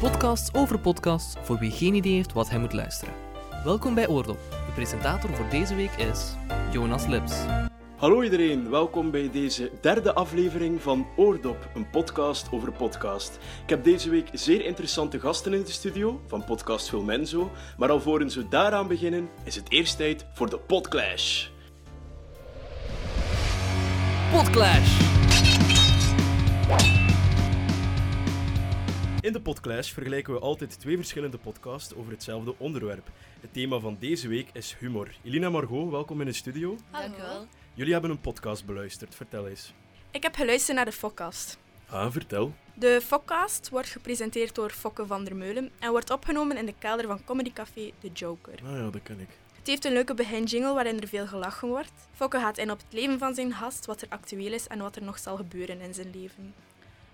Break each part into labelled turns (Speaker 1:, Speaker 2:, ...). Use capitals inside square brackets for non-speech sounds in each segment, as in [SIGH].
Speaker 1: Podcast over podcasts voor wie geen idee heeft wat hij moet luisteren. Welkom bij Oordop. De presentator voor deze week is Jonas Lips.
Speaker 2: Hallo iedereen, welkom bij deze derde aflevering van Oordop, een podcast over podcast. Ik heb deze week zeer interessante gasten in de studio van podcast Filmenzo, maar alvorens we daaraan beginnen, is het eerst tijd voor de Podclash.
Speaker 1: Podclash!
Speaker 2: In de Podclash vergelijken we altijd twee verschillende podcasts over hetzelfde onderwerp. Het thema van deze week is humor. Elina Margot, welkom in de studio.
Speaker 3: Dank u wel.
Speaker 2: Jullie hebben een podcast beluisterd, vertel eens.
Speaker 3: Ik heb geluisterd naar de Fokcast.
Speaker 2: Ah, vertel.
Speaker 3: De Fokcast wordt gepresenteerd door Fokke van der Meulen en wordt opgenomen in de kelder van comedycafé The Joker.
Speaker 2: Ah ja, dat ken ik.
Speaker 3: Het heeft een leuke beginjingle waarin er veel gelachen wordt. Fokke gaat in op het leven van zijn gast, wat er actueel is en wat er nog zal gebeuren in zijn leven.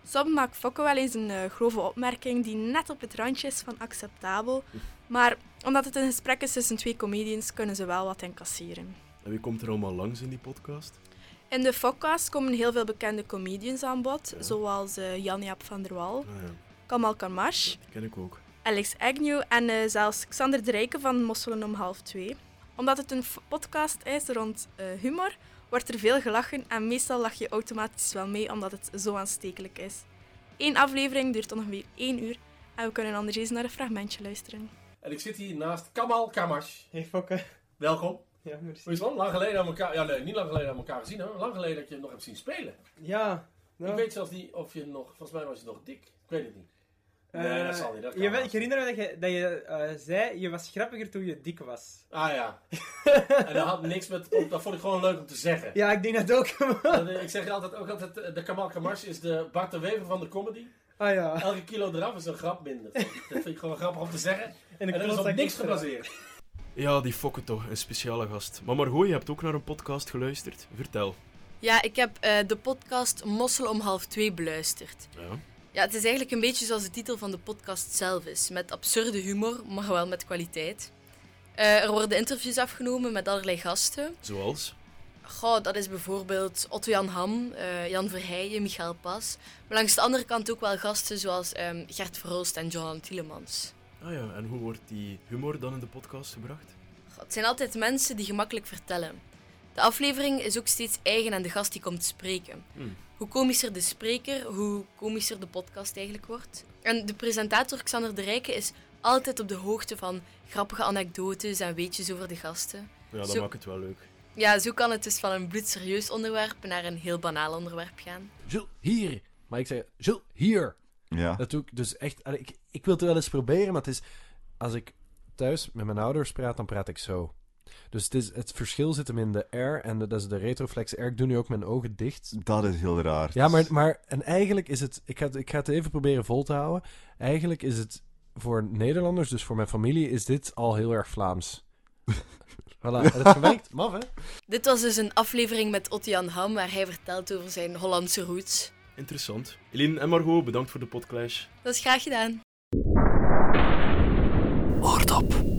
Speaker 3: Soms maakt Fokke wel eens een eh, grove opmerking die net op het randje is van acceptabel, maar omdat het een gesprek is tussen twee comedians, kunnen ze wel wat incasseren.
Speaker 2: En wie komt er allemaal langs in die podcast?
Speaker 3: In de Fokcast komen heel veel bekende comedians aan bod, zoals Jan-Jaap van der Wal,
Speaker 2: Ah ja,
Speaker 3: Kamal Kamash,
Speaker 2: die ken ik ook.
Speaker 3: Alex Agnew en eh, zelfs Xander de Rijken van Mosselen om half twee. Omdat het een podcast is rond humor, wordt er veel gelachen en meestal lach je automatisch wel mee omdat het zo aanstekelijk is. Eén aflevering duurt ongeveer één uur en we kunnen anders eens naar een fragmentje luisteren.
Speaker 4: En ik zit hier naast Kamal Kamash.
Speaker 5: Hey Fokke.
Speaker 4: Welkom.
Speaker 5: Ja, merci.
Speaker 4: Hoe is het man? Lang geleden aan elkaar... Ja, nee, niet lang geleden aan elkaar gezien hoor. Lang geleden dat je nog hebt zien spelen.
Speaker 5: Ja. nou,
Speaker 4: Ik weet zelfs niet of je nog... Volgens mij was je nog dik. Ik weet het niet.
Speaker 5: Eh,
Speaker 4: nee, dat zal niet, dat wel.
Speaker 5: ik herinner me dat je, dat je eh, zei, je was grappiger toen je dik was.
Speaker 4: Ah ja. [LAUGHS] en dat had niks met... Dat vond ik gewoon leuk om te zeggen.
Speaker 5: Ja, ik denk dat ook. [LAUGHS]
Speaker 4: Dat, eh, Ik zeg altijd ook altijd... eh, De Kamal Kamash is de Bart de Wever van de comedy.
Speaker 5: ah ja.
Speaker 4: Elke kilo eraf is een grap minder. Dat vind ik gewoon grappig om te zeggen. [LAUGHS]
Speaker 5: En
Speaker 4: En
Speaker 5: ik
Speaker 4: dat is op niks gebaseerd.
Speaker 2: Ja, die fokken toch, een speciale gast. Maar Margot, je hebt ook naar een podcast geluisterd. Vertel.
Speaker 6: Ja, ik heb eh, de podcast Mossel om half twee beluisterd.
Speaker 2: Ja.
Speaker 6: Ja, het is eigenlijk een beetje zoals de titel van de podcast zelf is. Met absurde humor, maar wel met kwaliteit. Eh, er worden interviews afgenomen met allerlei gasten.
Speaker 2: Zoals?
Speaker 6: Goh, dat is bijvoorbeeld Otto-Jan Ham, eh, Jan Verheijen, Michael Pas. Maar langs de andere kant ook wel gasten zoals ehm, Gert Verhulst en Johan Tielemans.
Speaker 2: Ah ja, en hoe wordt die humor dan in de podcast gebracht?
Speaker 6: Goh, Het zijn altijd mensen die gemakkelijk vertellen. De aflevering is ook steeds eigen aan de gast die komt spreken.
Speaker 2: Hmm.
Speaker 6: Hoe komischer de spreker, hoe komischer de podcast eigenlijk wordt. En de presentator Xander de Rijke is altijd op de hoogte van grappige anekdotes en weetjes over de gasten.
Speaker 2: Ja, dat
Speaker 6: Zo-
Speaker 2: maakt het wel leuk.
Speaker 6: Ja, zo kan het dus van een bloedserieus onderwerp naar een heel banaal onderwerp gaan.
Speaker 7: Jules, hier. Maar ik zeg, Jules, hier.
Speaker 8: Ja.
Speaker 7: Dat doe ik dus echt... Ik, ik wil het wel eens proberen, maar het is... Als ik thuis met mijn ouders praat, dan praat ik zo. Dus het, is, het verschil zit hem in de R en de- dat is de retroflex R. Ik doe nu ook mijn ogen dicht.
Speaker 8: Dat is heel raar.
Speaker 7: Ja, maar, maar en eigenlijk is het... Ik ga, het- ik ga het even proberen vol te houden. Eigenlijk is het voor Nederlanders, dus voor mijn familie, is dit al heel erg Vlaams. [LAUGHS] voilà, het gemerkt? Maf, hè?
Speaker 6: Dit was dus een aflevering met Otto-Jan Ham waar hij vertelt over zijn Hollandse roots.
Speaker 2: Interessant. Eline en Margot, bedankt voor de podclash.
Speaker 6: Dat is graag gedaan.
Speaker 1: Oordop.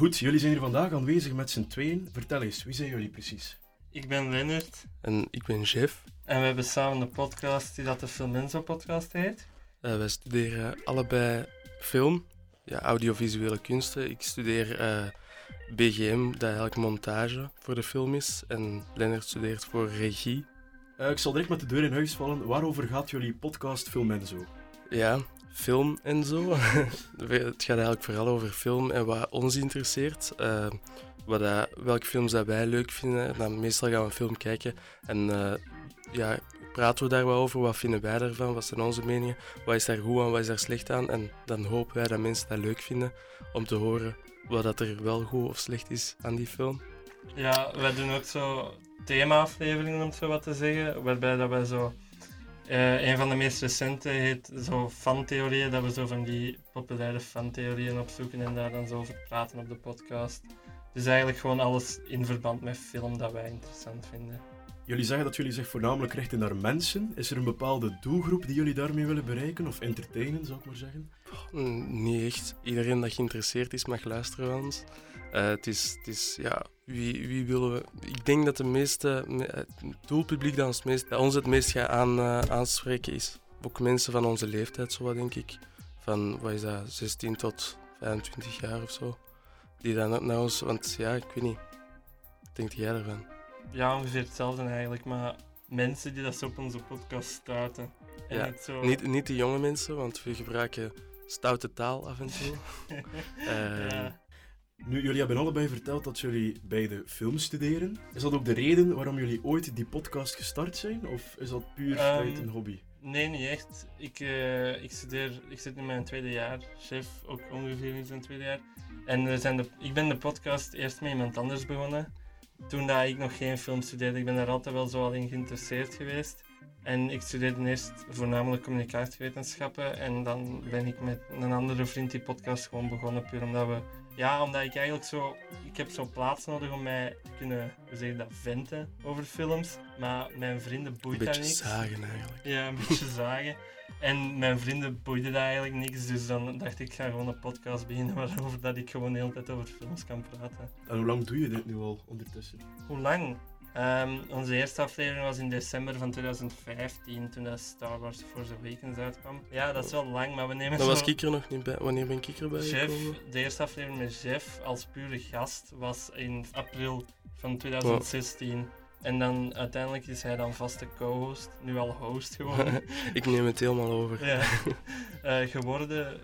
Speaker 2: Goed, jullie zijn hier vandaag aanwezig met z'n tweeën. Vertel eens, wie zijn jullie precies?
Speaker 9: Ik ben Lennart. En ik ben Jeff. En we hebben samen een podcast die dat de Filmenzo podcast heet.
Speaker 10: Eh, wij studeren allebei film, ja, audiovisuele kunsten. Ik studeer eh, BGM, dat eigenlijk montage voor de film is. En Lennart studeert voor regie.
Speaker 2: Eh, ik zal direct met de deur in huis vallen. Waarover gaat jullie podcast Film en zo?
Speaker 10: Ja, film en zo. [LAUGHS] Het gaat eigenlijk vooral over film en wat ons interesseert. Eh, wat welke films dat wij leuk vinden. En dan meestal gaan we een film kijken en eh, ja, praten we daar wat over. Wat vinden wij daarvan? Wat zijn onze meningen? Wat is daar goed aan? Wat is daar slecht aan? En dan hopen wij dat mensen dat leuk vinden om te horen wat dat er wel goed of slecht is aan die film.
Speaker 9: Ja, wij doen ook zo thema-afleveringen, om het zo wat te zeggen. Waarbij dat wij zo... eh, een van de meest recente heet zo fantheorieën. Dat we zo van die populaire fantheorieën opzoeken en daar dan zo over praten op de podcast. Dus eigenlijk gewoon alles in verband met film dat wij interessant vinden.
Speaker 2: Jullie zeggen dat jullie zich voornamelijk richten naar mensen. Is er een bepaalde doelgroep die jullie daarmee willen bereiken? Of entertainen, zou ik maar zeggen?
Speaker 10: Niet echt. Iedereen dat geïnteresseerd is mag luisteren van ons. Eh, het, is, het is, ja, wie, wie willen we... Ik denk dat de meeste, me- het doelpubliek dat ons, meest, dat ons het meest gaat aan, eh, aanspreken is ook mensen van onze leeftijd, zo wat denk ik. Van, wat is dat, 16 tot 25 jaar of zo. Die dan naar ons, want ja, ik weet niet. Wat denk jij ervan?
Speaker 9: Ja, ongeveer hetzelfde eigenlijk, maar mensen die dat zo op onze podcast starten. En
Speaker 10: Ja,
Speaker 9: niet zo...
Speaker 10: Niet, niet de jonge mensen, want we gebruiken stoute taal af en toe. [LAUGHS] Ehm,
Speaker 9: Ja.
Speaker 2: Nu, jullie hebben allebei verteld dat jullie beide film studeren. Is dat ook de reden waarom jullie ooit die podcast gestart zijn? Of is dat puur
Speaker 9: Ehm,
Speaker 2: vanuit een hobby?
Speaker 9: Nee, niet echt. Ik, eh, ik studeer, ik zit in mijn tweede jaar. Chef ook ongeveer in zijn tweede jaar. En we zijn de, ik ben de podcast eerst met iemand anders begonnen. Toen dat ik nog geen film studeerde. Ik ben daar altijd wel zo al in geïnteresseerd geweest. En ik studeerde eerst voornamelijk communicatiewetenschappen. En dan ben ik met een andere vriend die podcast gewoon begonnen. Puur omdat we... Ja, omdat ik eigenlijk zo... Ik heb zo'n plaats nodig om mij te kunnen, hoe zeg je dat, venten over films. Maar mijn vrienden
Speaker 10: een
Speaker 9: boeit dat
Speaker 10: beetje
Speaker 9: niks.
Speaker 10: zagen eigenlijk.
Speaker 9: Ja, een beetje [LAUGHS] zagen. En mijn vrienden boeide dat eigenlijk niks, dus dan dacht ik, ik ga gewoon een podcast beginnen waarover dat ik gewoon de hele tijd over films kan praten.
Speaker 2: En hoe lang doe je dit nu al ondertussen?
Speaker 9: Hoe lang? Ehm, onze eerste aflevering was in december van 2015, toen dat Star Wars Force Awakens uitkwam. Ja, dat is wel lang, maar we nemen
Speaker 10: Dan
Speaker 9: zo...
Speaker 10: was ik er nog niet bij. Wanneer ben ik erbij
Speaker 9: Jeff,
Speaker 10: gekomen?
Speaker 9: de eerste aflevering met Jeff als pure gast was in april van 2016. En dan uiteindelijk is hij dan vaste co-host, nu al host geworden. [LAUGHS]
Speaker 10: ik neem het helemaal over.
Speaker 9: Ja. [LAUGHS] Eh, geworden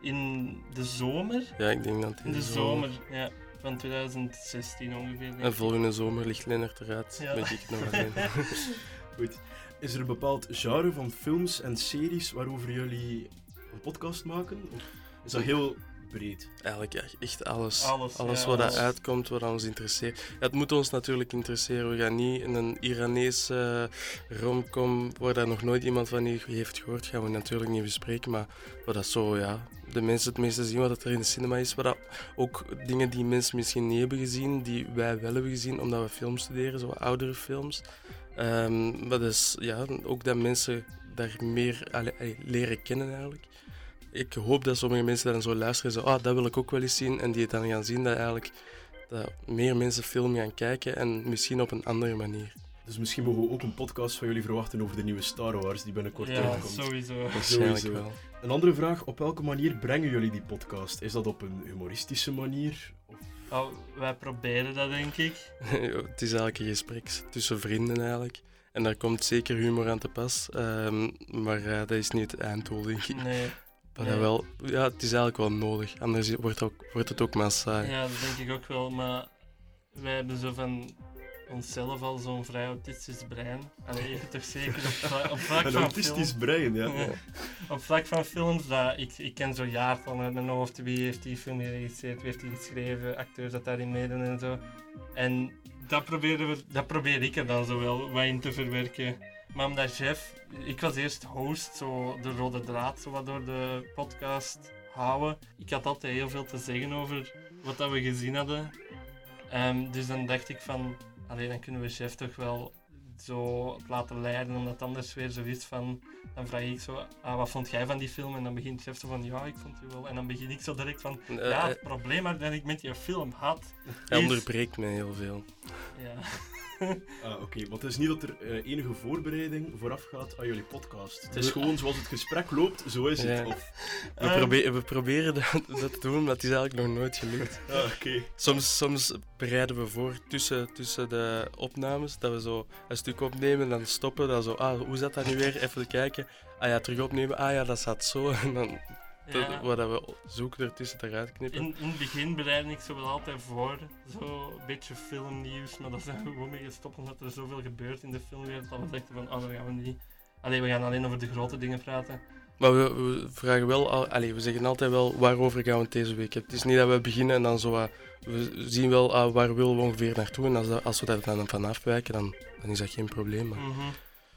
Speaker 9: in de zomer.
Speaker 10: Ja, ik denk dat
Speaker 9: In de zomer, ja. Van 2016 ongeveer.
Speaker 10: En volgende zomer ligt Lennart eruit.
Speaker 9: Ja.
Speaker 10: Ben ik nog alleen. [LAUGHS]
Speaker 2: Goed. Is er een bepaald genre van films en series waarover jullie een podcast maken? Of is dat heel breed?
Speaker 10: Eigenlijk echt alles.
Speaker 9: Alles, ja,
Speaker 10: wat
Speaker 9: alles.
Speaker 10: uitkomt, wat ons interesseert. Ja, het moet ons natuurlijk interesseren. We gaan niet in een Iranese romcom waar daar nog nooit iemand van heeft gehoord, gaan we natuurlijk niet bespreken. Maar wat dat zo, ja, de mensen het meeste zien wat er in de cinema is. Wat dat, ook dingen die mensen misschien niet hebben gezien, die wij wel hebben gezien omdat we film studeren, zo oudere films. Ehm maar dus, ja, ook dat mensen daar meer allee, allee, leren kennen eigenlijk. Ik hoop dat sommige mensen dan zo luisteren en zo, ah, dat wil ik ook wel eens zien. En die het dan gaan zien dat eigenlijk dat meer mensen film gaan kijken en misschien op een andere manier.
Speaker 2: Dus misschien mogen we ook een podcast van jullie verwachten over de nieuwe Star Wars die binnenkort
Speaker 9: Ja,
Speaker 2: uitkomt.
Speaker 9: sowieso.
Speaker 10: Waarschijnlijk
Speaker 2: Sowieso.
Speaker 10: wel.
Speaker 2: Een andere vraag, op welke manier brengen jullie die podcast? Is dat op een humoristische manier? Of...
Speaker 9: Oh, wij proberen dat, denk ik. [LAUGHS]
Speaker 10: het is eigenlijk een gesprek tussen vrienden eigenlijk. En daar komt zeker humor aan te pas. Ehm, maar eh, dat is niet het einddoel, denk ik.
Speaker 9: Nee.
Speaker 10: Dat wel, ja, het is eigenlijk wel nodig. Anders wordt, ook, wordt het ook maar saai.
Speaker 9: Ja, dat denk ik ook wel. Maar wij hebben zo van onszelf al zo'n vrij autistisch brein. Allee, je toch zeker op, vla- op vlak
Speaker 2: Een
Speaker 9: van
Speaker 2: autistisch
Speaker 9: film-
Speaker 2: brein, ja.
Speaker 9: Ja. Op vlak van films, dat ik, ik ken zo jaartallen uit mijn hoofd. Wie heeft die film geregisseerd, wie heeft die geschreven, acteurs dat daarin meedoen en zo. En dat, proberen we, dat probeer ik er dan zo wel wat in te verwerken. Maar omdat Jeff, ik was eerst host, zo de rode draad zo wat door de podcast houden. Ik had altijd heel veel te zeggen over wat dat we gezien hadden. Ehm, dus dan dacht ik van, alleen dan kunnen we Jeff toch wel zo laten leiden, omdat anders weer zoiets van, dan vraag ik zo, ah, wat vond jij van die film? En dan begint Jeff zo van, ja, ik vond die wel. En dan begin ik zo direct van,
Speaker 10: Eh,
Speaker 9: ja,
Speaker 10: eh,
Speaker 9: het probleem dat ik met die film had,
Speaker 10: hij
Speaker 9: is...
Speaker 10: onderbreekt mij heel veel.
Speaker 9: Ja. [LAUGHS]
Speaker 2: Ah, Oké, want het is niet dat er eh, enige voorbereiding vooraf gaat aan jullie podcast. Het is gewoon zoals het gesprek loopt, zo is het. Of...
Speaker 10: We, probe- we proberen dat, dat te doen, maar het is eigenlijk nog nooit gelukt.
Speaker 2: Ah, Oké.
Speaker 10: Soms, soms bereiden we voor tussen, tussen de opnames, dat we zo een stuk opnemen, dan stoppen, dan zo, ah, hoe zat dat nu weer? Even kijken. Ah ja, terug opnemen, ah ja, dat zat zo. [LAUGHS] En dan,
Speaker 9: Ja.
Speaker 10: wat we zoeken ertussen eruit knippen.
Speaker 9: In, in het begin bereid ik zo wel altijd voor, zo een beetje filmnieuws, maar dat zijn we gewoon mee gestopt omdat er zoveel gebeurt in de filmwereld dat we dachten van, oh, dat gaan we niet. Allee, we gaan alleen over de grote dingen praten.
Speaker 10: Maar we, we vragen wel, al, allee, we zeggen altijd wel waarover gaan we het deze week hebben. Het is niet dat we beginnen en dan zo, wat- we zien wel ah, waar willen we ongeveer naartoe. En als, dat, als we daar dan van afwijken, dan, dan is dat geen probleem. Maar.
Speaker 9: Mhm.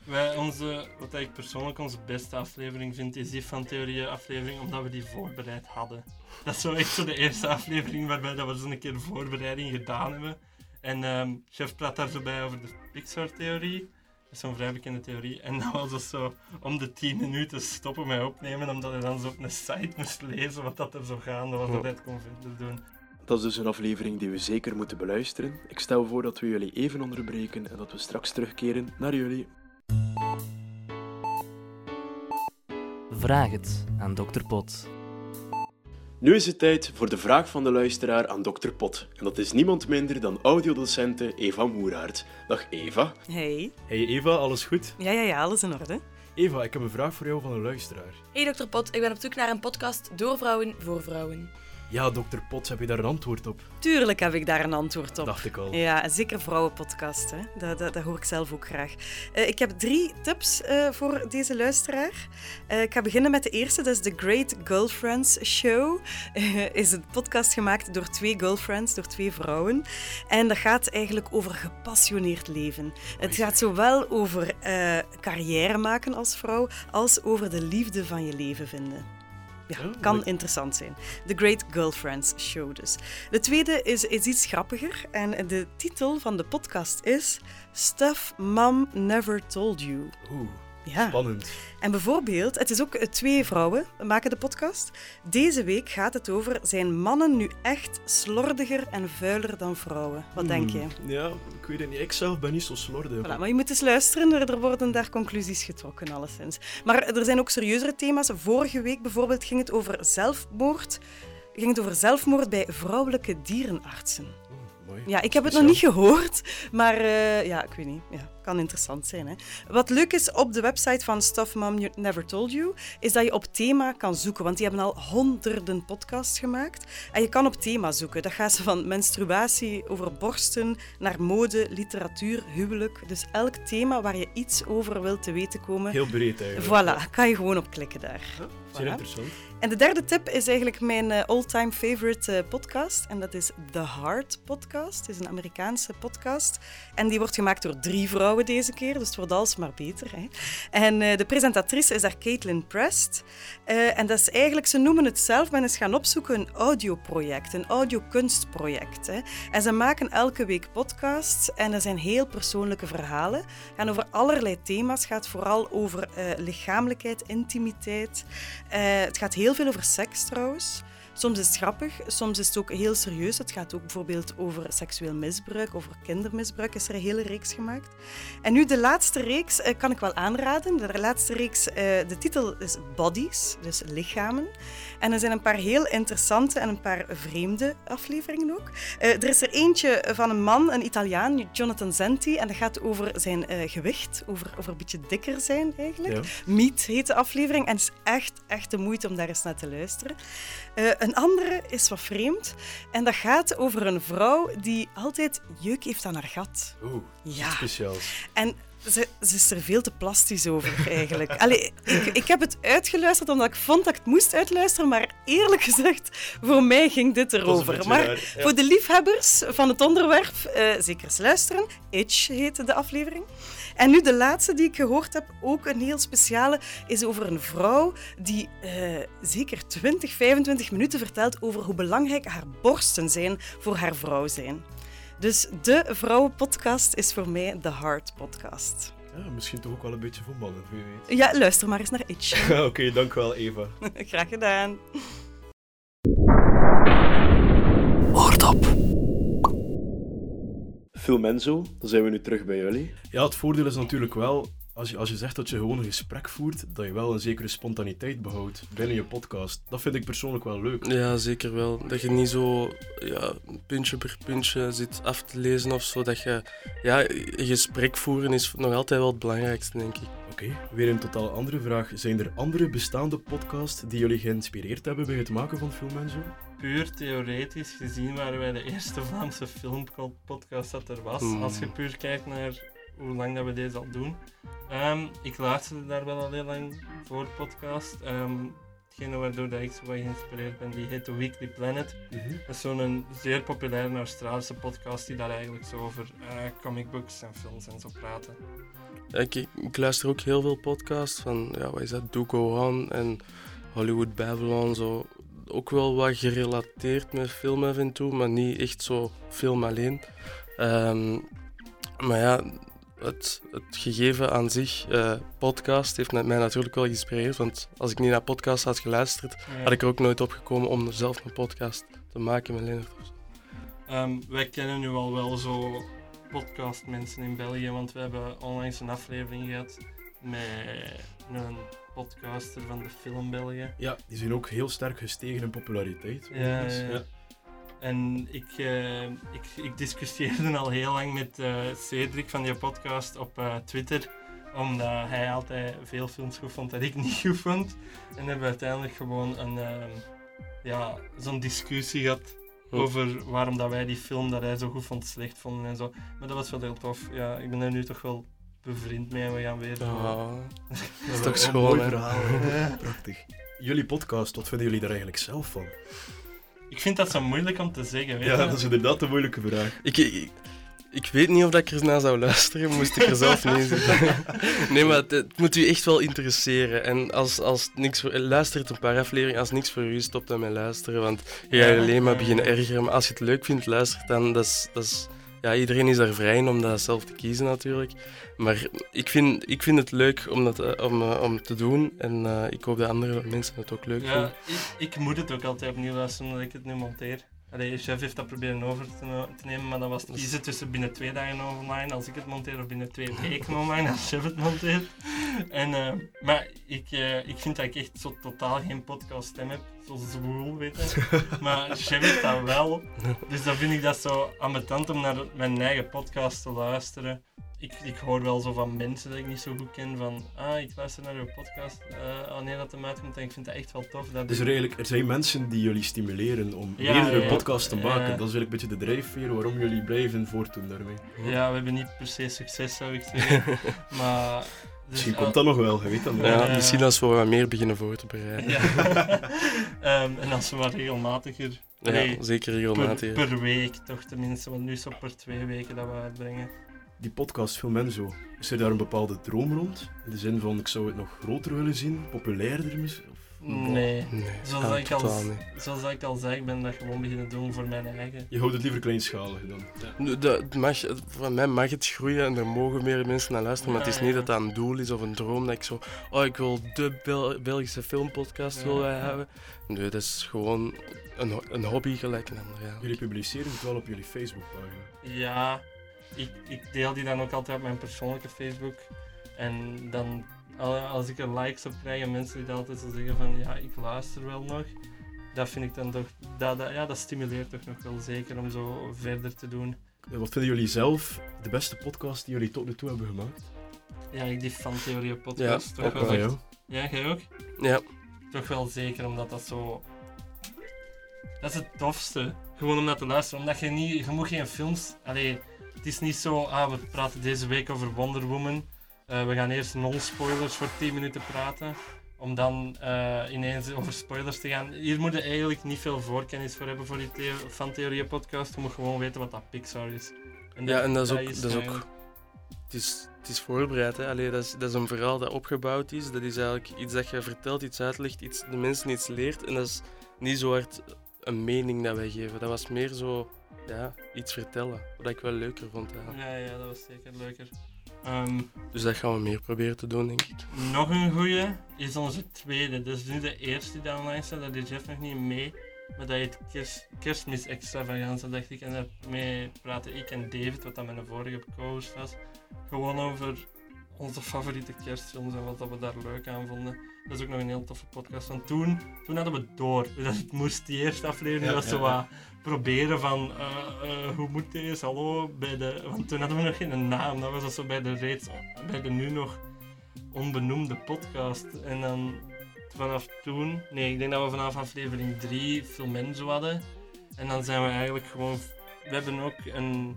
Speaker 9: Wij, onze, wat ik persoonlijk onze beste aflevering vind, is die van Theorieën aflevering, omdat we die voorbereid hadden. Dat is zo echt zo de eerste aflevering waarbij dat we zo'n keer voorbereiding gedaan hebben. En ehm Chef praat daar zo bij over de Pixar-theorie. Dat is zo'n vrij bekende theorie. En dan was het zo om de 10 minuten stoppen met opnemen, omdat hij dan zo op een site moest lezen wat dat er zo gaande was, dat hij het kon doen.
Speaker 2: Dat is dus een aflevering die we zeker moeten beluisteren. Ik stel voor dat we jullie even onderbreken en dat we straks terugkeren naar jullie.
Speaker 1: Vraag het aan Dr. Pot.
Speaker 2: Nu is het tijd voor de vraag van de luisteraar aan Dr. Pot. En dat is niemand minder dan audiodocente Eva Moeraert. Dag Eva.
Speaker 8: Hey.
Speaker 11: Hey Eva, alles goed?
Speaker 8: Ja, ja, ja, alles in orde.
Speaker 11: Eva, ik heb een vraag voor jou van een luisteraar.
Speaker 6: Hey Dr. Pot, ik ben op zoek naar een podcast door vrouwen voor vrouwen.
Speaker 11: Ja, dokter Pot, heb je daar een antwoord op?
Speaker 8: Tuurlijk heb ik daar een antwoord op.
Speaker 11: Dacht ik al.
Speaker 8: Ja, zeker vrouwenpodcast. Hè. Dat, dat, dat hoor ik zelf ook graag. Uh, ik heb drie tips uh, voor deze luisteraar. Uh, ik ga beginnen met de eerste. Dat is The Great Girlfriends Show. is een podcast gemaakt door twee girlfriends, door twee vrouwen. En dat gaat eigenlijk over gepassioneerd leven. Het gaat zowel over carrière maken als vrouw, als over de liefde van je leven vinden ja, oh, kan interessant zijn. The Great Girlfriends Show dus. De tweede is, is iets grappiger en de titel van de podcast is Stuff Mom Never Told You.
Speaker 11: Oeh. Ja. Spannend.
Speaker 8: En bijvoorbeeld, het is ook eh, twee vrouwen maken de podcast. Deze week gaat het over: zijn mannen nu echt slordiger en vuiler dan vrouwen? Wat denk
Speaker 11: hmm.
Speaker 8: je?
Speaker 11: Ja, ik weet het niet. Ik zelf ben niet zo slordig.
Speaker 8: Voilà, maar je moet eens luisteren, er worden daar conclusies getrokken, alleszins. Maar er zijn ook serieuzere thema's. Vorige week bijvoorbeeld ging het over zelfmoord. Ging het over zelfmoord bij vrouwelijke dierenartsen. Ja, ik heb het nog niet gehoord, maar uh, ja, ik weet niet. Ja, kan interessant zijn. Hè. Wat leuk is op de website van Stuff Mom Never Told You, is dat je op thema kan zoeken. Want die hebben al honderden podcasts gemaakt. En je kan op thema zoeken. Dat gaat van menstruatie over borsten naar mode, literatuur, huwelijk. Dus elk thema waar je iets over wilt te weten komen.
Speaker 11: Heel breed eigenlijk.
Speaker 8: Voilà, kan je gewoon op klikken daar. Ja,
Speaker 11: zeer interessant.
Speaker 8: En de derde tip is eigenlijk mijn uh, all-time favorite uh, podcast. En dat is The Heart Podcast. Het is een Amerikaanse podcast. En die wordt gemaakt door drie vrouwen deze keer. Dus het wordt alsmaar beter. Hè. En uh, de presentatrice is daar Caitlin Prest. en dat is eigenlijk, ze noemen het zelf, men is gaan opzoeken, een audioproject. Een audiokunstproject. En ze maken elke week podcasts. En er zijn heel persoonlijke verhalen. Gaan over allerlei thema's. Gaat vooral over lichamelijkheid, intimiteit. het gaat heel heel veel over seks trouwens. Soms is het grappig, soms is het ook heel serieus. Het gaat ook bijvoorbeeld over seksueel misbruik, over kindermisbruik is er een hele reeks gemaakt. En nu de laatste reeks eh, kan ik wel aanraden. De laatste reeks, eh, de titel is Bodies, dus lichamen. En er zijn een paar heel interessante en een paar vreemde afleveringen ook. Uh, er is er eentje van een man, een Italiaan, Jonathan Zenti, en dat gaat over zijn gewicht, over, over een beetje dikker zijn eigenlijk. Ja. Meat heet de aflevering en het is echt, echt de moeite om daar eens naar te luisteren. Een andere is wat vreemd en dat gaat over een vrouw die altijd jeuk heeft aan haar gat.
Speaker 11: Oeh, ja. speciaals.
Speaker 8: En ze, ze, is er veel te plastisch over, eigenlijk. Allee, ik, ik, heb het uitgeluisterd omdat ik vond dat ik het moest uitluisteren, maar eerlijk gezegd, voor mij ging dit erover. Maar voor de liefhebbers van het onderwerp, uh, zeker eens luisteren. Itch heette de aflevering. En nu de laatste die ik gehoord heb, ook een heel speciale, is over een vrouw die uh, zeker 20, 25 minuten vertelt over hoe belangrijk haar borsten zijn voor haar vrouw zijn. Dus de vrouwenpodcast is voor mij de Heart Podcast.
Speaker 11: Ja, misschien toch ook wel een beetje voor mannen, wie weet.
Speaker 8: Ja, luister maar eens naar Itch. [LAUGHS]
Speaker 11: Oké, okay, dank wel Eva. [LAUGHS]
Speaker 8: Graag gedaan.
Speaker 2: Oordop. Filmenzo, dan zijn we nu terug bij jullie.
Speaker 11: Ja, het voordeel is natuurlijk wel als je, als je zegt dat je gewoon een gesprek voert, dat je wel een zekere spontaniteit behoudt binnen je podcast. Dat vind ik persoonlijk wel leuk.
Speaker 10: Ja, zeker wel. Dat je niet zo ja, puntje per puntje zit af te lezen of zo. Dat je, ja, gesprek voeren is nog altijd wel het belangrijkste, denk ik.
Speaker 11: Oké, weer een totaal andere vraag. Zijn er andere bestaande podcasts die jullie geïnspireerd hebben bij het maken van Film en zo?
Speaker 9: Puur theoretisch gezien waren wij de eerste Vlaamse filmpodcast dat er was. Hmm. Als je puur kijkt naar hoe lang dat we deze al doen. Um, ik luisterde daar wel al heel lang voor podcast. Um, hetgene waardoor dat ik zo geïnspireerd ben, die heet The Weekly Planet. Mm Dat is zo'n zeer populaire Australische podcast die daar eigenlijk zo over uh, comic books en films en zo praten.
Speaker 10: Ik, ik, luister ook heel veel podcasts van, ja, wat is dat, Do Go On en Hollywood Babylon, zo. Ook wel wat gerelateerd met film af en toe, maar niet echt zo film alleen. Um, maar ja, het, het gegeven aan zich, uh, podcast, heeft mij natuurlijk wel geïnspireerd. Want als ik niet naar podcast had geluisterd, had ik er ook nooit op gekomen om zelf een podcast te maken met Leonard.
Speaker 9: Um, wij kennen nu al wel zo podcastmensen in België, want we hebben onlangs een aflevering gehad met een podcaster van de Film België.
Speaker 11: Ja, die zijn ook heel sterk gestegen in populariteit.
Speaker 9: Ja,
Speaker 11: Dus,
Speaker 9: ja. En ik, eh, ik, ik discussieerde al heel lang met eh, Cedric van die podcast op eh, Twitter. Omdat hij altijd veel films goed vond dat ik niet goed vond. En hebben we uiteindelijk gewoon een, ehm, ja, zo'n discussie gehad over waarom dat wij die film dat hij zo goed vond slecht vonden en zo. Maar dat was wel heel tof. Ja, ik ben er nu toch wel bevriend mee en we gaan weer.
Speaker 10: Ah, [LAUGHS] dat is toch schoon. [LAUGHS]
Speaker 11: Prachtig. Jullie podcast, wat vinden jullie daar eigenlijk zelf van?
Speaker 9: Ik vind dat zo moeilijk om te zeggen, weet
Speaker 11: Ja, dat is inderdaad een moeilijke vraag.
Speaker 10: Ik, ik, ik weet niet of dat ik ernaar zou luisteren, moest ik er zelf niet in zitten. [LAUGHS] Nee, maar het, het moet u echt wel interesseren. En als, als niks voor, luistert een paar afleveringen, als niks voor u is, stop dan met luisteren. Want je gaat alleen maar beginnen ergeren. Maar als je het leuk vindt, luister dan. Dat is, dat is, ja, iedereen is daar vrij in om dat zelf te kiezen natuurlijk. Maar ik vind, ik vind het leuk om, dat, eh, om, eh, om te doen. En eh, ik hoop dat andere mensen het ook leuk
Speaker 9: Ja,
Speaker 10: vinden.
Speaker 9: ik, ik moet het ook altijd opnieuw luisteren omdat ik het nu monteer. Allee, chef heeft dat proberen over te, nemen, maar dan was het kiezen tussen binnen twee dagen online als ik het monteer of binnen twee weken online als chef het monteert. En, maar ik, ik vind dat ik echt zo totaal geen podcaststem heb, zo zwoel, weet je. [LAUGHS] Maar chef heeft dat wel, dus dan vind ik dat zo ambetant om naar mijn eigen podcast te luisteren. Ik, ik hoor wel zo van mensen dat ik niet zo goed ken van ah, ik luister naar uw podcast eh, wanneer dat hem uitkomt en ik vind dat echt wel tof. Dat
Speaker 11: Dus er, eigenlijk, er zijn mensen die jullie stimuleren om
Speaker 9: Ja,
Speaker 11: meerdere
Speaker 9: ja,
Speaker 11: podcasts te
Speaker 9: ja.
Speaker 11: maken. Dat is eigenlijk een beetje de drijfveer waarom jullie blijven voortdoen daarmee.
Speaker 9: Ja, we hebben niet per se succes, zou ik zeggen. [LAUGHS] maar...
Speaker 11: Misschien komt dat nog wel, je weet dat nog.
Speaker 10: Ja, misschien als we wat meer beginnen voor te bereiden.
Speaker 9: Ja. [LAUGHS] Ehm, en als we wat regelmatiger...
Speaker 10: Ja,
Speaker 9: allee,
Speaker 10: zeker regelmatig.
Speaker 9: Per, per week toch tenminste, want nu is het per twee weken dat we uitbrengen.
Speaker 11: Die podcast Film en zo, is er daar een bepaalde droom rond? In de zin van, ik zou het nog groter willen zien, populairder misschien?
Speaker 9: Nee.
Speaker 10: Nee,
Speaker 9: Zoals,
Speaker 10: ja,
Speaker 9: ik al, zoals ik al zei, ik ben dat gewoon beginnen doen voor mijn eigen.
Speaker 11: Je houdt het liever kleinschalig dan?
Speaker 10: Nu, dat- het mag, van mij mag het groeien en er mogen meer mensen naar luisteren, maar het is
Speaker 9: Ja,
Speaker 10: niet
Speaker 9: ja.
Speaker 10: dat dat een doel is of een droom dat ik zo, oh ik wil de Bel- Belgische filmpodcast
Speaker 9: Ja,
Speaker 10: wil wij
Speaker 9: ja.
Speaker 10: hebben. Nee, dat is gewoon een, een hobby gelijk een ander. Ja.
Speaker 11: Jullie publiceren het wel op jullie Facebookpagina.
Speaker 9: Ja, ik, ik deel die dan ook altijd op mijn persoonlijke Facebook. En dan, als ik er likes op krijg en mensen die altijd zo zeggen van ja, ik luister wel nog. Dat vind ik dan toch, dat, dat, ja, dat stimuleert toch nog wel zeker om zo verder te doen.
Speaker 11: Eh, Wat vinden jullie zelf de beste podcast die jullie tot nu toe hebben gemaakt?
Speaker 9: Ja, ik die fan theorie podcast
Speaker 10: Ja,
Speaker 9: toch
Speaker 10: ook
Speaker 9: wel Ja, jij ook?
Speaker 10: Ja.
Speaker 9: Toch wel zeker, omdat dat zo... Dat is het tofste. Gewoon om dat te luisteren. Omdat je niet... Je moet geen films... Allee, het is niet zo... Ah, we praten deze week over Wonder Woman. Eh, we gaan eerst nul spoilers voor 10 minuten praten. Om dan eh, ineens over spoilers te gaan. Hier moet je eigenlijk niet veel voorkennis voor hebben voor die theo van Theorie podcast. Je moet gewoon weten wat dat Pixar is.
Speaker 10: Ja, en dat is ook, dat is ook het, is, het is voorbereid. Hè. Allee, dat, is, dat is een verhaal dat opgebouwd is. Dat is eigenlijk iets dat je vertelt, iets uitlegt, iets, de mensen iets leert. En dat is niet zo hard een mening dat wij geven. Dat was meer zo ja, iets vertellen. Wat ik wel leuker vond. eigenlijk.
Speaker 9: Ja, ja, dat was zeker leuker. Ehm,
Speaker 10: Dus dat gaan we meer proberen te doen, denk ik.
Speaker 9: Nog een goeie is onze tweede. Dus nu de eerste die online staat, dat deed Jeff nog niet mee. Maar dat heet kerst, Kerstmis Extravaganza, dacht ik. En daarmee praten ik en David, wat dan mijn vorige co-host was, gewoon over onze favoriete kerstfilms en wat dat we daar leuk aan vonden. Dat is ook nog een heel toffe podcast. Want toen, toen hadden we door. [LAUGHS] Dat het moest die eerste aflevering
Speaker 11: Ja,
Speaker 9: was zo
Speaker 11: ja,
Speaker 9: wat proberen van eh, eh, hoe moet deze, hallo, bij de... Want toen hadden we nog geen naam. Dat was dat zo bij de reeds, bij de nu nog onbenoemde podcast. En dan vanaf toen, nee, ik denk dat we vanaf aflevering 3 Filmenzo hadden. En dan zijn we eigenlijk gewoon, we hebben ook een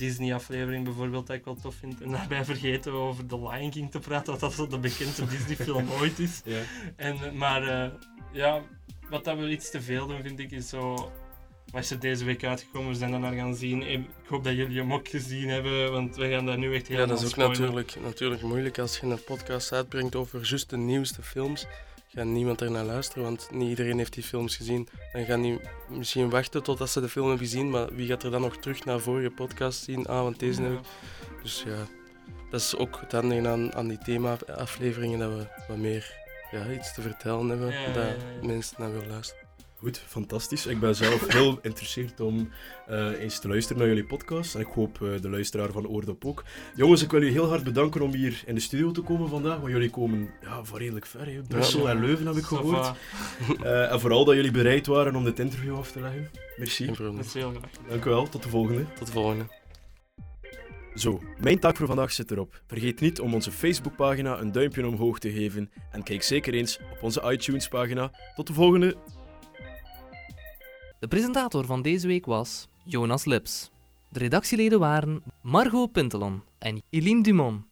Speaker 9: Disney-aflevering bijvoorbeeld dat ik wel tof vind. En daarbij vergeten we over The Lion King te praten, wat dat zo de bekendste Disney-film [LAUGHS] ooit is.
Speaker 11: Ja.
Speaker 9: En, eh, maar eh, ja, wat dat we iets te veel doen, vind ik, is zo. Als je deze week uitgekomen zijn, dan naar gaan zien. Ik hoop dat jullie hem ook gezien hebben, want we gaan daar nu echt
Speaker 10: Ja,
Speaker 9: helemaal
Speaker 10: dat is ook
Speaker 9: spoilen.
Speaker 10: natuurlijk, natuurlijk moeilijk als je een podcast uitbrengt over juist de nieuwste films. Gaat niemand er naar luisteren, want niet iedereen heeft die films gezien. Dan gaan die misschien wachten totdat ze de film hebben gezien, maar wie gaat er dan nog terug naar vorige podcast zien? Ah, want deze heb ik. Dus ja, dat is ook het handige aan, aan die thema-afleveringen, dat we wat meer ja, iets te vertellen hebben,
Speaker 9: Ja, ja,
Speaker 10: dat
Speaker 9: ja, ja.
Speaker 10: mensen naar willen luisteren.
Speaker 2: Goed, fantastisch. Ik ben zelf heel [LAUGHS] geïnteresseerd om eh, eens te luisteren naar jullie podcast. En ik hoop eh, de luisteraar van Oordop ook. Jongens, ik wil jullie heel hard bedanken om hier in de studio te komen vandaag. Want jullie komen ja, van redelijk ver. Hè. Brussel
Speaker 9: Ja.
Speaker 2: en Leuven heb ik gehoord. Eh, en vooral dat jullie bereid waren om dit interview af te leggen. Merci.
Speaker 9: Heel graag.
Speaker 2: Dank u wel. Tot de volgende.
Speaker 10: Tot de volgende.
Speaker 2: Zo, mijn taak voor vandaag zit erop. Vergeet niet om onze Facebookpagina een duimpje omhoog te geven. En kijk zeker eens op onze iTunes-pagina. Tot de volgende.
Speaker 1: De presentator van deze week was Jonas Lips. De redactieleden waren Margot Pintelon en Eline Dumont.